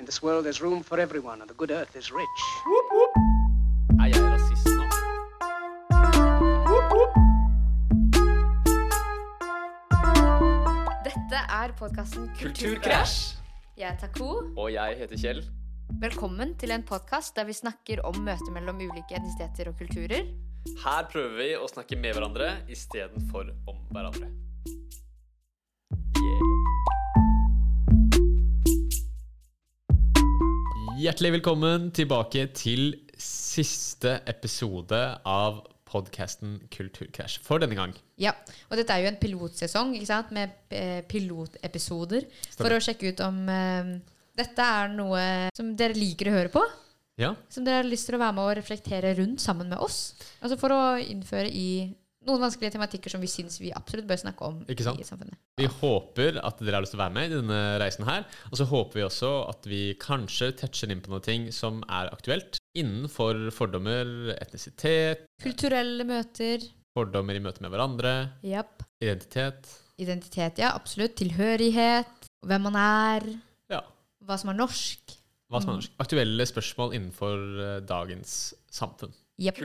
In this world, there's room for everyone, and the good earth is rich. Er jeg rasist nå? Dette er podkasten Kulturkrasj! Jeg er Taco. Og jeg heter Kjell. Velkommen til en podkast der vi snakker om møtet mellom ulike etnisiteter og kulturer. Her prøver vi å snakke med hverandre istedenfor om hverandre. Hjertelig velkommen tilbake til siste episode av podkasten Kulturkrasj for denne gang. Ja, og dette er jo en pilotsesong med eh, pilotepisoder for å sjekke ut om eh, dette er noe som dere liker å høre på. Ja, Som dere har lyst til å være med og reflektere rundt sammen med oss. Altså For å innføre i noen vanskelige tematikker som vi syns vi absolutt bør snakke om Ikke sant? i samfunnet. Vi håper at dere har lyst til å være med i denne reisen her. Og så håper vi også at vi kanskje toucher inn på noe ting som er aktuelt innenfor fordommer, etnisitet, Kulturelle møter. fordommer i møte med hverandre, Yep. identitet. Identitet, ja, absolutt. Tilhørighet. Hvem man er. Ja, Hva som er norsk. hva som er norsk. Aktuelle spørsmål innenfor eh, dagens samfunn. Jepp.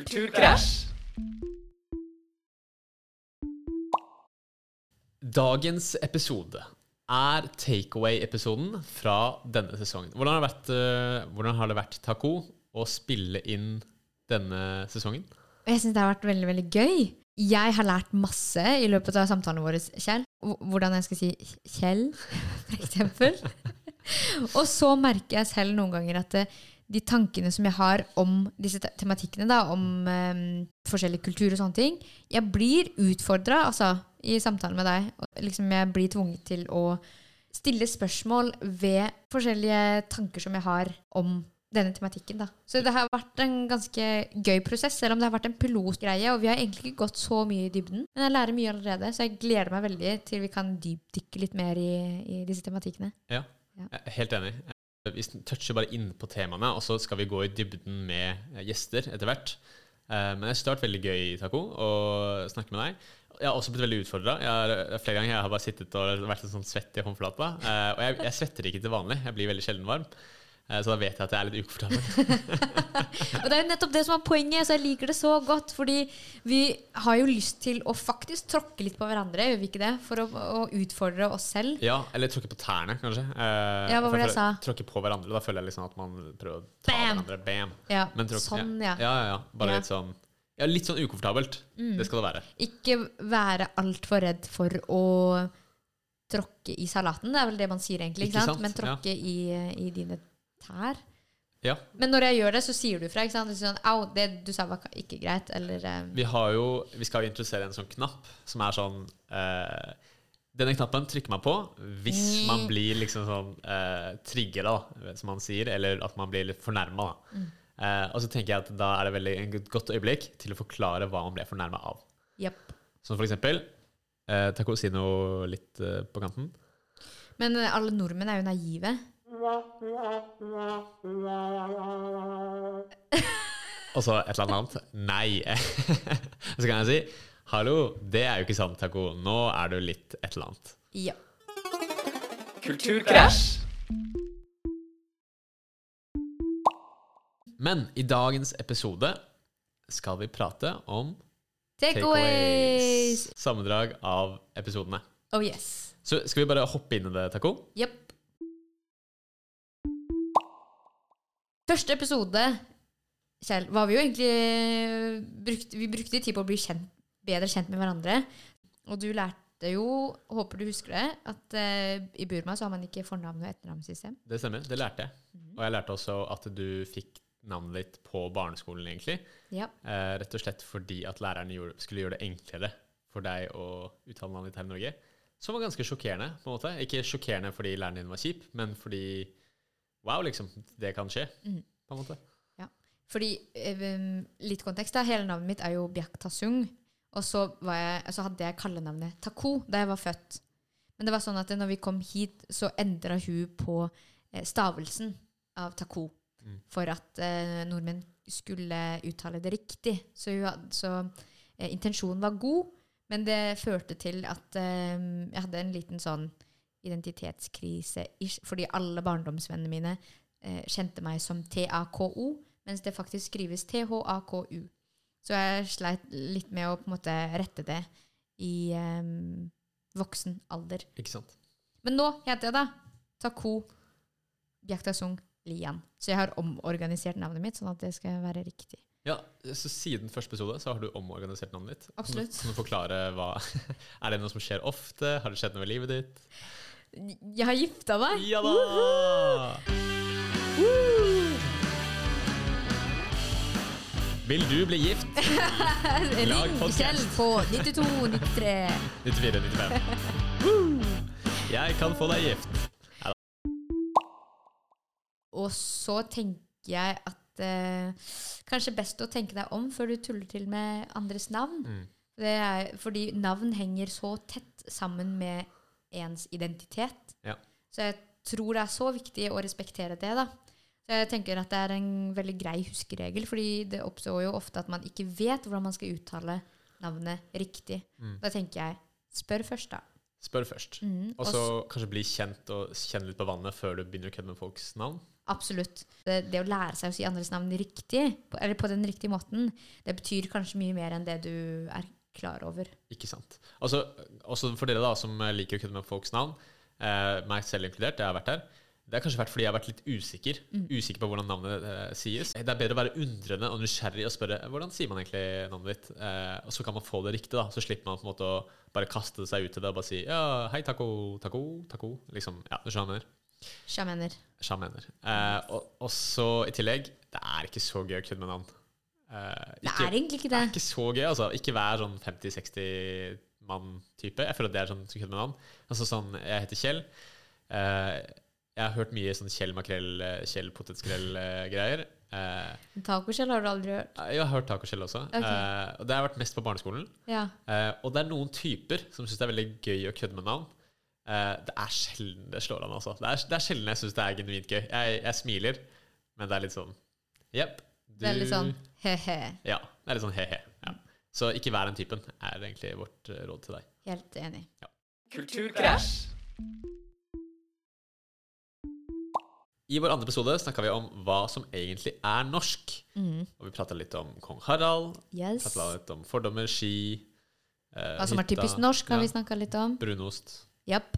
Dagens episode er takeaway-episoden fra denne sesongen. Hvordan har vært, eh, hvordan har det vært Taco, å spille inn denne sesongen? Jeg syns det har vært veldig veldig gøy. Jeg har lært masse i løpet av samtalene våre, Kjell. Hvordan jeg skal si Kjell, for eksempel. og så merker jeg selv noen ganger at eh, de tankene som jeg har om disse tematikkene, da, om um, forskjellig kultur og sånne ting, jeg blir utfordra altså, i samtalen med deg. Liksom jeg blir tvunget til å stille spørsmål ved forskjellige tanker som jeg har om denne tematikken. da. Så det har vært en ganske gøy prosess, selv om det har vært en pilotgreie. Og vi har egentlig ikke gått så mye i dybden, men jeg lærer mye allerede. Så jeg gleder meg veldig til vi kan dypdykke litt mer i, i disse tematikkene. Ja, Ja. helt enig. Vi toucher bare inn på temaene, og så skal vi gå i dybden med eh, gjester etter hvert. Eh, Men jeg synes det har vært veldig gøy, Taco, å snakke med deg. Jeg har også blitt veldig utfordra. Flere ganger jeg har bare sittet og vært sånn svett i håndflata. Eh, Og jeg, jeg svetter ikke til vanlig. Jeg blir veldig sjelden varm. Eh, Så da vet jeg at jeg er litt ukomfortabel. Og det er jo nettopp det som er poenget, så jeg liker det så godt. Fordi vi har jo lyst til å faktisk tråkke litt på hverandre, gjør vi ikke det? For å, å utfordre oss selv. Ja, eller tråkke på tærne, kanskje. Eh, Ja, hva var det jeg sa? Tråkke på hverandre. Da føler jeg liksom at man prøver å ta Bam! hverandre. Bam! Ja, Men tråkke- sånn, ja. Ja, ja, ja. Bare. Mm. litt sånn Ja, litt sånn ukomfortabelt. Det skal det være. Ikke være altfor redd for å tråkke i salaten. Det er vel det man sier, egentlig. Ikke Ikke sant? sant? Men tråkke i, i dine tær. Ja. Men når jeg gjør det, så sier du fra. ikke sant? Du sånn, Au, det du sa var ikke greit. Eller eh, Vi har jo Vi skal jo introdusere en sånn knapp som er sånn eh, Denne knappen trykker man på hvis Mm. man blir liksom sånn uh, trigger, da, som man sier, eller at man blir litt fornærma. Mm. Eh, og så tenker jeg at da er det veldig et godt øyeblikk til å forklare hva man ble fornærma av. Yep. Som for eksempel uh, Taco, si noe litt eh, på kanten. Men eh, alle nordmenn er jo naive. Og så et eller annet. Nei. så kan jeg si Hallo, det er jo ikke sant, Taco. Nå er du litt et eller annet. Ja. Kulturkrasj! Men i dagens episode skal vi prate om Takeaways! Sammendrag av episodene. Oh yes. Så skal vi bare hoppe inn i det, Taco? Jepp. Første episode, Kjell, var vi jo egentlig brukt, Vi brukte tid på å bli kjent, bedre kjent med hverandre. Og du lærte jo, håper du husker det, at uh, i Burma så har man ikke fornavn- og etternavnssystem. Det stemmer. Det lærte jeg. Mm. Og jeg lærte også at du fikk navnet ditt på barneskolen, egentlig. Ja. Uh, rett og slett fordi at læreren gjorde, skulle gjøre det enklere for deg å uttale navnet ditt her i Norge. Som var ganske sjokkerende. på en måte. Ikke sjokkerende fordi læreren din var kjip, men fordi Wow, liksom. Det kan skje. mm. på en måte. Ja. Fordi, eh, litt kontekst da, hele navnet mitt er jo Bjak Tasung. Og så, var jeg, så hadde jeg kallenavnet Taco da jeg var født. Men det var sånn at når vi kom hit, så endra hun på eh, stavelsen av Tako. Mm. For at eh, nordmenn skulle uttale det riktig. Så, hadde, så eh, intensjonen var god, men det førte til at eh, jeg hadde en liten sånn identitetskrise. Fordi alle barndomsvennene mine eh, kjente meg som T-A-K-O, mens det faktisk skrives T-H-A-K-U. Så jeg sleit litt med å på en måte rette det i eh, voksen alder. Ikke sant? Men nå heter jeg da Tako Bjaktasung Lian. Så jeg har omorganisert navnet mitt, sånn at det skal være riktig. Ja, så Siden første episode så har du omorganisert navnet ditt. Absolutt. Kan du forklare hva Er det noe som skjer ofte? Har det skjedd noe i livet ditt? Jeg har gifta meg! Ja da! Vil du bli gift? Lag Ring podcast. På 92 93. 94, 95. Jeg kan få deg gift. Og så tenker jeg at eh, kanskje best å tenke deg om før du tuller til med andres navn. Mm. Det er, fordi navn henger så tett sammen med ens identitet. Ja. Så jeg tror det er så viktig å respektere det. da. Så jeg tenker at det er en veldig grei huskeregel, fordi det oppstår jo ofte at man ikke vet hvordan man skal uttale navnet riktig. Mm. Da tenker jeg spør først, da. Spør først. Mm, Og så kanskje bli kjent og kjenne litt på vannet før du begynner å kødde med folks navn. Absolutt. Det, det å lære seg å si andres navn riktig, på, eller på den riktige måten, det betyr kanskje mye mer enn det du er klar over. Ikke sant. Altså, også for dere da som liker å kødde med folks navn, eh, meg selv inkludert, jeg har vært der. Det har kanskje vært fordi jeg har vært litt usikker. Usikker på hvordan navnet eh, sies. Det er bedre å være undrende og nysgjerrig og spørre hvordan sier man egentlig navnet ditt. Eh, og så kan man få det riktig, da. Så slipper man på en måte å bare kaste seg ut til det og bare si ja, hei, taco, taco, taco. Liksom, ja, du skjønner Sjamener. Sjamener. Eh, og, og så i tillegg, det er ikke så gøy å kødde med navn. Eh, Det er egentlig ikke det det. er ikke så gøy, altså. Ikke vær sånn 50-60 mann-type. Jeg føler at det er sånn som kødder med navn. Altså sånn, Jeg heter Kjell. Eh, jeg har hørt mye sånn Kjell makrell, eh, Kjell potetskrell-greier. Uh, Tacokjell har du aldri hørt. jeg har hørt tacokjell også. Okay. Og det har vært mest på barneskolen. Ja. Og det er noen typer som syns det er veldig gøy å kødde med navn. Det er sjelden det slår an, altså. Det er, det er sjelden jeg syns det er genuint gøy. Jeg, jeg smiler, men det er litt sånn Jepp. Det er litt sånn he-he. Ja. Det er litt sånn he-he. Ja. Så ikke vær den typen, er egentlig vårt eh, råd til deg. Helt enig. Kulturkrasj. I vår andre episode snakka vi om hva som egentlig er norsk. Mm. Og vi prata litt om kong Harald, Yes. prata litt om fordommer, ski eh, Hva som er typisk norsk, har ja, vi snakka litt om. Brunost. Japp.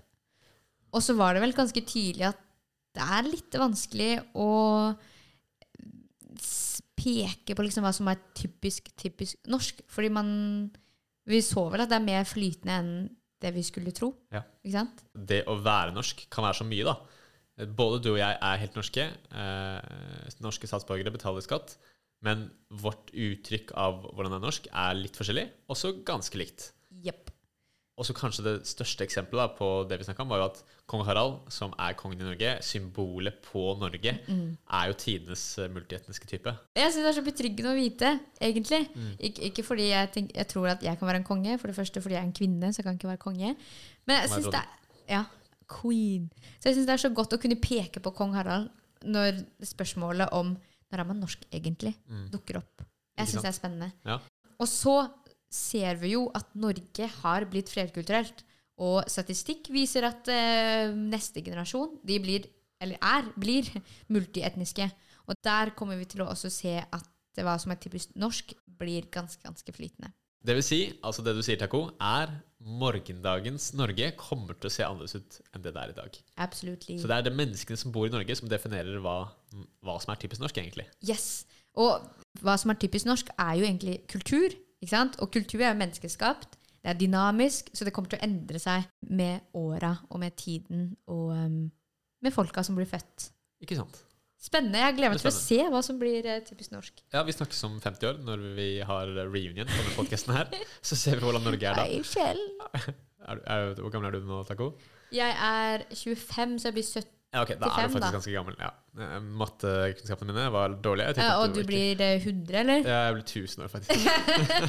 Og så var det vel ganske tydelig at det er litt vanskelig å peke på liksom hva som er typisk, typisk norsk. Fordi man Vi så vel at det er mer flytende enn det vi skulle tro. Ja. Ikke sant? Det å være norsk kan være så mye, da. Både du og jeg er helt norske. Eh, norske statsborgere betaler skatt. Men vårt uttrykk av hvordan det er norsk, er litt forskjellig. Også ganske likt. Jepp. Og så kanskje det største eksempelet på det vi snakka om, var jo at kong Harald, som er kongen i Norge, symbolet på Norge, er jo tidenes eh, multietniske type. Jeg syns det er så betryggende å vite, egentlig. Mm. Ik ikke fordi jeg, tenk, jeg tror at jeg kan være en konge, for det første fordi jeg er en kvinne, så jeg kan ikke være konge. Men jeg syns det er Ja, queen. Så jeg syns det er så godt å kunne peke på kong Harald når spørsmålet om når er man norsk egentlig, dukker opp. Jeg Mm. Syns det er spennende. Ja. Og så ser vi jo at Norge har blitt flerkulturelt. Og statistikk viser at eh, neste generasjon de blir, eller er, blir multietniske. Og der kommer vi til å også se at hva som er typisk norsk, blir ganske, ganske flytende. Det vil si, altså det du sier, Taco, er morgendagens Norge kommer til å se annerledes ut enn det det er i dag. Absolutely. Så det er det menneskene som bor i Norge, som definerer hva, hva som er typisk norsk, egentlig. Yes. Og hva som er typisk norsk, er jo egentlig kultur. Og kultur er jo menneskeskapt. Det er dynamisk, så det kommer til å endre seg med åra og med tiden og um, med folka som blir født. Ikke sant? Spennende. Jeg gleder meg til å se hva som blir eh, typisk norsk. Ja, Vi snakkes om 50 år, når vi har reunion på denne podkasten her. Så ser vi hvordan Norge er da. Nei, Kjell. Er, du- er, hvor gammel er du nå, Taco? Jeg er 25, så jeg blir 70. Ja, ok, Da er 85 du faktisk da. ganske gammel. ja. Eh, Mattekunnskapene mine var dårlige. Jeg tenkte at og du var- blir eh, 100, eller? Ja, jeg blir 1000 år, faktisk.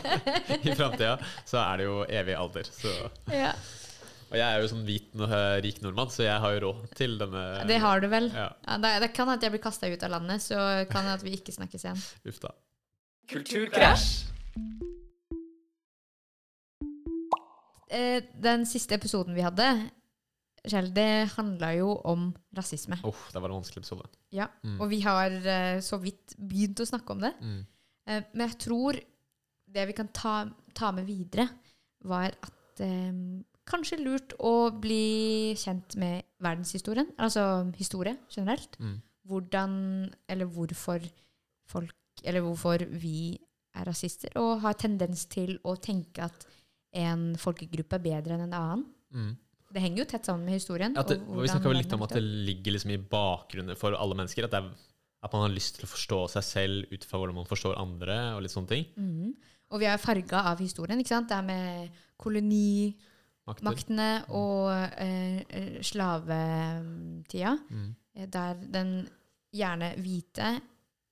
I framtida så er det jo evig alder. Så. Ja. Og jeg er jo sånn hvit, og rik nordmann, så jeg har jo råd til denne Det har du vel. Ja, Ja, det, det kan hende jeg blir kasta ut av landet, så kan det at vi ikke snakkes igjen. uff da. Kulturkrasj. Eh, den siste episoden vi hadde, Kjell, det handla jo om rasisme. Uff, det var en vanskelig episode. Ja. Mm. Og vi har eh, så vidt begynt å snakke om det. Mm. Eh, men jeg tror det vi kan ta, ta med videre, var at eh, kanskje lurt å bli kjent med verdenshistorien. Altså historie generelt. Mm. Hvordan eller hvorfor folk Eller hvorfor vi er rasister, og har tendens til å tenke at en folkegruppe er bedre enn en annen. Mm. Det henger jo tett sammen med historien. At det, vi snakka litt om at det ligger liksom i bakgrunnen for alle mennesker. At, det er, at man har lyst til å forstå seg selv ut fra hvordan man forstår andre. og litt sånne ting. Mm. Og vi er farga av historien. ikke sant? Det er med kolonimaktene Makter. og eh, eh, slavetida, Mm. eh, der den gjerne hvite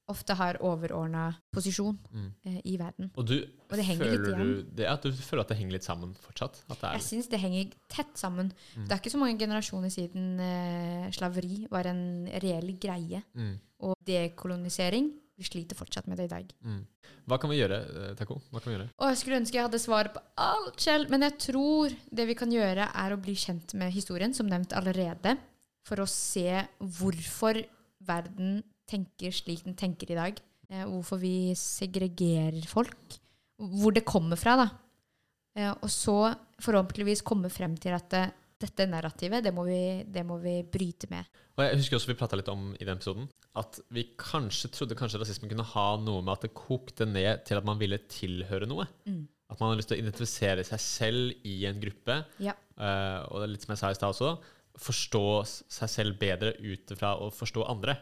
ofte har overordna posisjon Mm. eh, i verden. Og du, Og det henger litt igjen. du, det, at du føler at det henger litt sammen fortsatt? Jeg syns det henger tett sammen. Mm. Det er ikke så mange generasjoner siden eh, slaveri var en reell greie. mm. Og dekolonisering Vi sliter fortsatt med det i dag. Mm. Hva kan vi gjøre, eh, Taco? Hva kan vi gjøre? Og jeg skulle ønske jeg hadde svar på alt, selv, men jeg tror det vi kan gjøre, er å bli kjent med historien, som nevnt allerede, for å se hvorfor verden tenker slik den tenker i dag. Eh, hvorfor vi segregerer folk. Hvor det kommer fra, da. Eh, og så forhåpentligvis komme frem til at det, dette narrativet, det må, vi, det må vi bryte med. Og jeg husker også vi prata litt om i den episoden at vi kanskje trodde kanskje rasismen kunne ha noe med at det kokte ned til at man ville tilhøre noe. Mm. At man har lyst til å identifisere seg selv i en gruppe. Ja. eh, og det er litt som jeg sa i stad også, forstå seg selv bedre ut fra å forstå andre.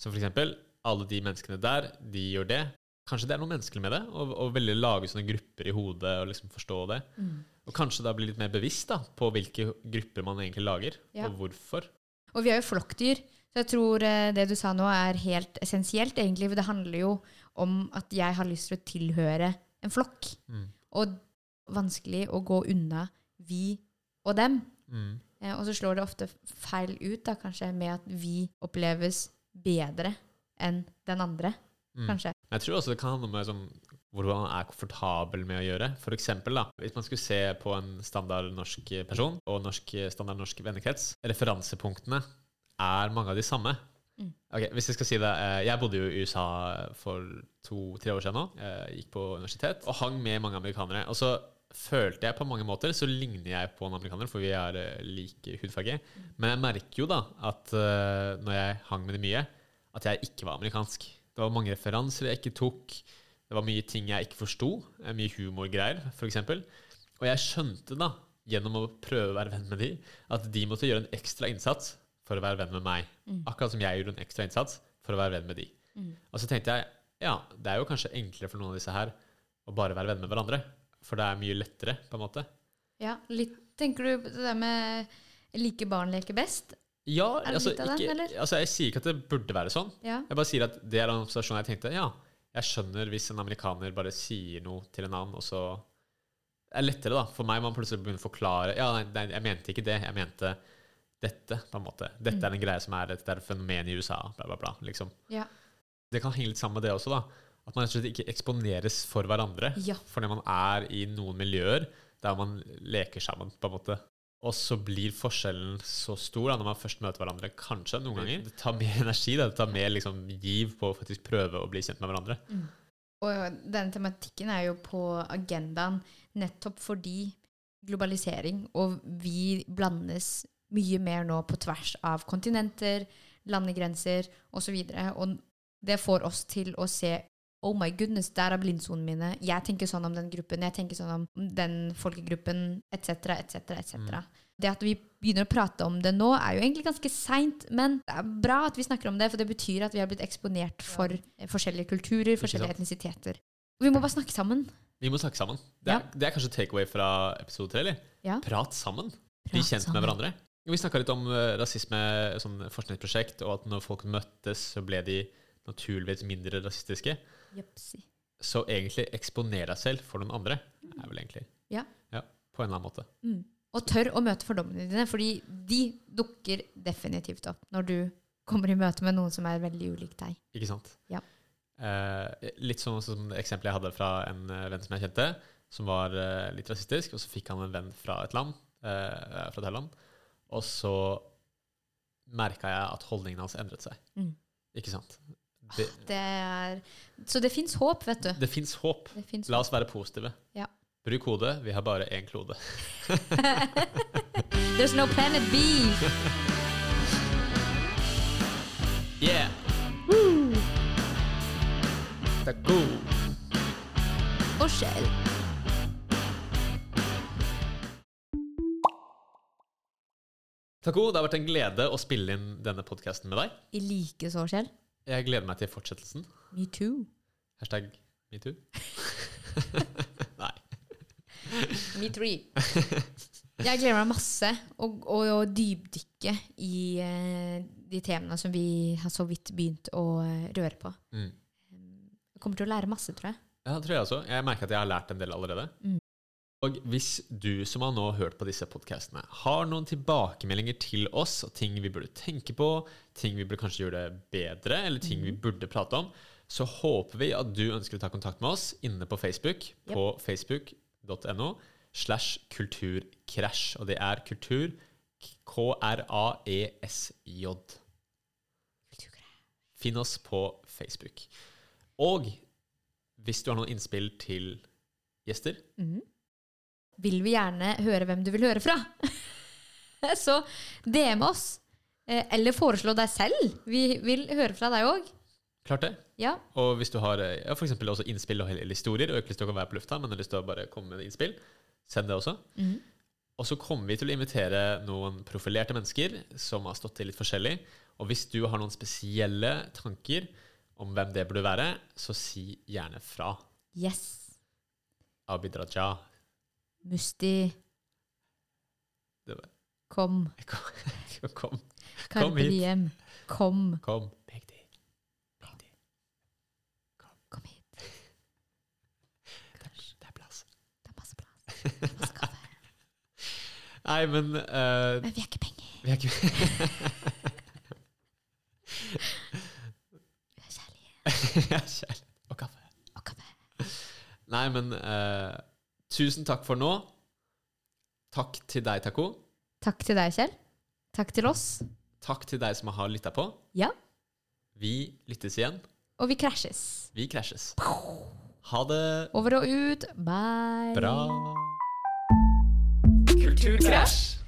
Så for eksempel, alle de menneskene der, de gjør det. Kanskje det er noe menneskelig med det, å veldig lage sånne grupper i hodet og liksom forstå det. Mm. Og kanskje da bli litt mer bevisst da, på hvilke grupper man egentlig lager, Ja. og hvorfor. Og vi er jo flokkdyr, så jeg tror eh, det du sa nå er helt essensielt, egentlig. For det handler jo om at jeg har lyst til å tilhøre en flokk. Mm. Og vanskelig å gå unna vi og dem. Mm. Eh, og så slår det ofte feil ut, da, kanskje, med at vi oppleves bedre enn den andre, Mm. kanskje. Jeg tror også det kan handle om liksom, hvordan man er komfortabel med å gjøre. For eksempel, da, hvis man skulle se på en standard norsk person og norsk, standard norsk vennekrets, referansepunktene er mange av de samme. Mm. Ok, Hvis jeg skal si det, eh, jeg bodde jo i USA for to-tre år siden nå. Jeg gikk på universitet og hang med mange amerikanere. Og så følte jeg på mange måter så ligner jeg på en amerikaner, for vi er like lik hudfarge. Men jeg merker jo da at eh, når jeg hang med det mye, at jeg ikke var amerikansk. Det var mange referanser jeg ikke tok. Det var mye ting jeg ikke forsto. eh, Mye humorgreier, f.eks. Og jeg skjønte da, gjennom å prøve å være venn med de, at de måtte gjøre en ekstra innsats for å være venn med meg. Mm. Akkurat som jeg gjorde en ekstra innsats for å være venn med de. Mm. Og så tenkte jeg ja, det er jo kanskje enklere for noen av disse her å bare være venner med hverandre. For det er mye lettere, på en måte. Ja, litt, Tenker du på det der med like barn leker best? Ja, Er det altså, litt av den, ikke, eller? altså Jeg sier ikke at det burde være sånn. Ja. Jeg bare sier at det er en observasjon jeg tenkte Ja, jeg skjønner hvis en amerikaner bare sier noe til en annen, og så Det er lettere, da, for meg man plutselig begynner å forklare Ja, nei, nei, jeg mente ikke det. Jeg mente dette, på en måte. Dette Mm. er en greie som er et fenomen i USA, bla, bla, bla. Liksom. Ja. Det kan henge litt sammen med det også, da. At man rett og slett ikke eksponeres for hverandre. ja. Fordi man er i noen miljøer der man leker sammen, på en måte. Og så blir forskjellen så stor da, når man først møter hverandre. Kanskje noen ganger. Det tar mer energi. Da. Det tar mer liksom, giv på å faktisk prøve å bli kjent med hverandre. Og denne tematikken er jo på agendaen nettopp fordi globalisering og vi blandes mye mer nå på tvers av kontinenter, landegrenser osv. Og, så og det får oss til å se Oh my goodness, der er blindsonene mine. Jeg tenker sånn om den gruppen, jeg tenker sånn om den folkegruppen, etc., etc., etc. Det at vi begynner å prate om det nå, er jo egentlig ganske seint, men det er bra at vi snakker om det, for det betyr at vi har blitt eksponert for eh, forskjellige kulturer, forskjellige etnisiteter. Vi må bare snakke sammen. Vi må snakke sammen. Det er, det er kanskje takeaway fra episode tre, eller? Ja. Prat sammen. Bli kjent sammen. med hverandre. Vi snakka litt om eh, rasisme, sånn forskningsprosjekt, og at når folk møttes, så ble de naturligvis mindre rasistiske. Jepsi. Så egentlig eksponere deg selv for noen andre, er vel egentlig Ja. På en eller annen måte. Mm. Og tør å møte fordommene dine, fordi de dukker definitivt opp når du kommer i møte med noen som er veldig ulik deg. Ikke sant? Ja. Eh, litt sånn som eksempelet jeg hadde fra en eh, venn som jeg kjente, som var eh, litt rasistisk, og så fikk han en venn fra et land, eh, fra Thailand. Og så merka jeg at holdningen hans endret seg. Mm. Ikke sant? Det, Det er, så det fins håp, vet du. det fins håp. Finnes La oss være positive. Ja. Bruk hodet. Vi har bare én klode. There's no planet B! Yeah! Er god. Og Kjell. Taco, det har vært en glede å spille inn denne podkasten med deg. I like så, Kjell. Jeg gleder meg til fortsettelsen. Me too. Hashtag metoo. Nei. Me three. Jeg gleder meg masse å, å, å dypdykke i eh, de temaene som vi har så vidt begynt å eh, røre på. Mm. Jeg kommer til å lære masse, tror jeg. Ja, det tror jeg også. Jeg merker at jeg har lært en del allerede. Mm. Og hvis du som har nå hørt på disse podkastene, har noen tilbakemeldinger til oss, og ting vi burde tenke på, ting vi burde kanskje gjøre bedre, eller ting vi burde prate om, så håper vi at du ønsker å ta kontakt med oss inne på Facebook, på facebook.no slash kulturkrasj. Og det er kultur E K-r-a-e-s-j. Finn oss på Facebook. Og hvis du har noen innspill til gjester, Mhm. Vil vi gjerne høre hvem du vil høre fra. så DM oss. Eh, Eller foreslå deg selv. Vi vil høre fra deg òg. klart det. Ja. Og hvis du har eh, ja, for også innspill og historier, og ikke lyst til å være på lufta, men har lyst til å bare komme med innspill, send det også. Mhm. Og så kommer vi til å invitere noen profilerte mennesker som har stått til litt forskjellig. Og hvis du har noen spesielle tanker om hvem det burde være, så si gjerne fra. Yes. Abid Raja. Musti. Kom. Kom. kom, kom, hit. Kom. kom. Begge de. Kom hit. Det er plass. Det er masse plass. Det er masse kaffe. Nei, men uh, Men vi har ikke penger. vi har ikke Vi har kjærlighet Ja, kjærlighet og kaffe. og kaffe. Nei, men eh, tusen takk for nå. Takk til deg, Taco. Takk til deg, Kjell. Takk til oss. Takk til deg som har lytta på. Ja. Vi lyttes igjen. Og vi krasjes. Vi krasjes. Ha det Over og ut. Bye. bra. Kulturkrasj.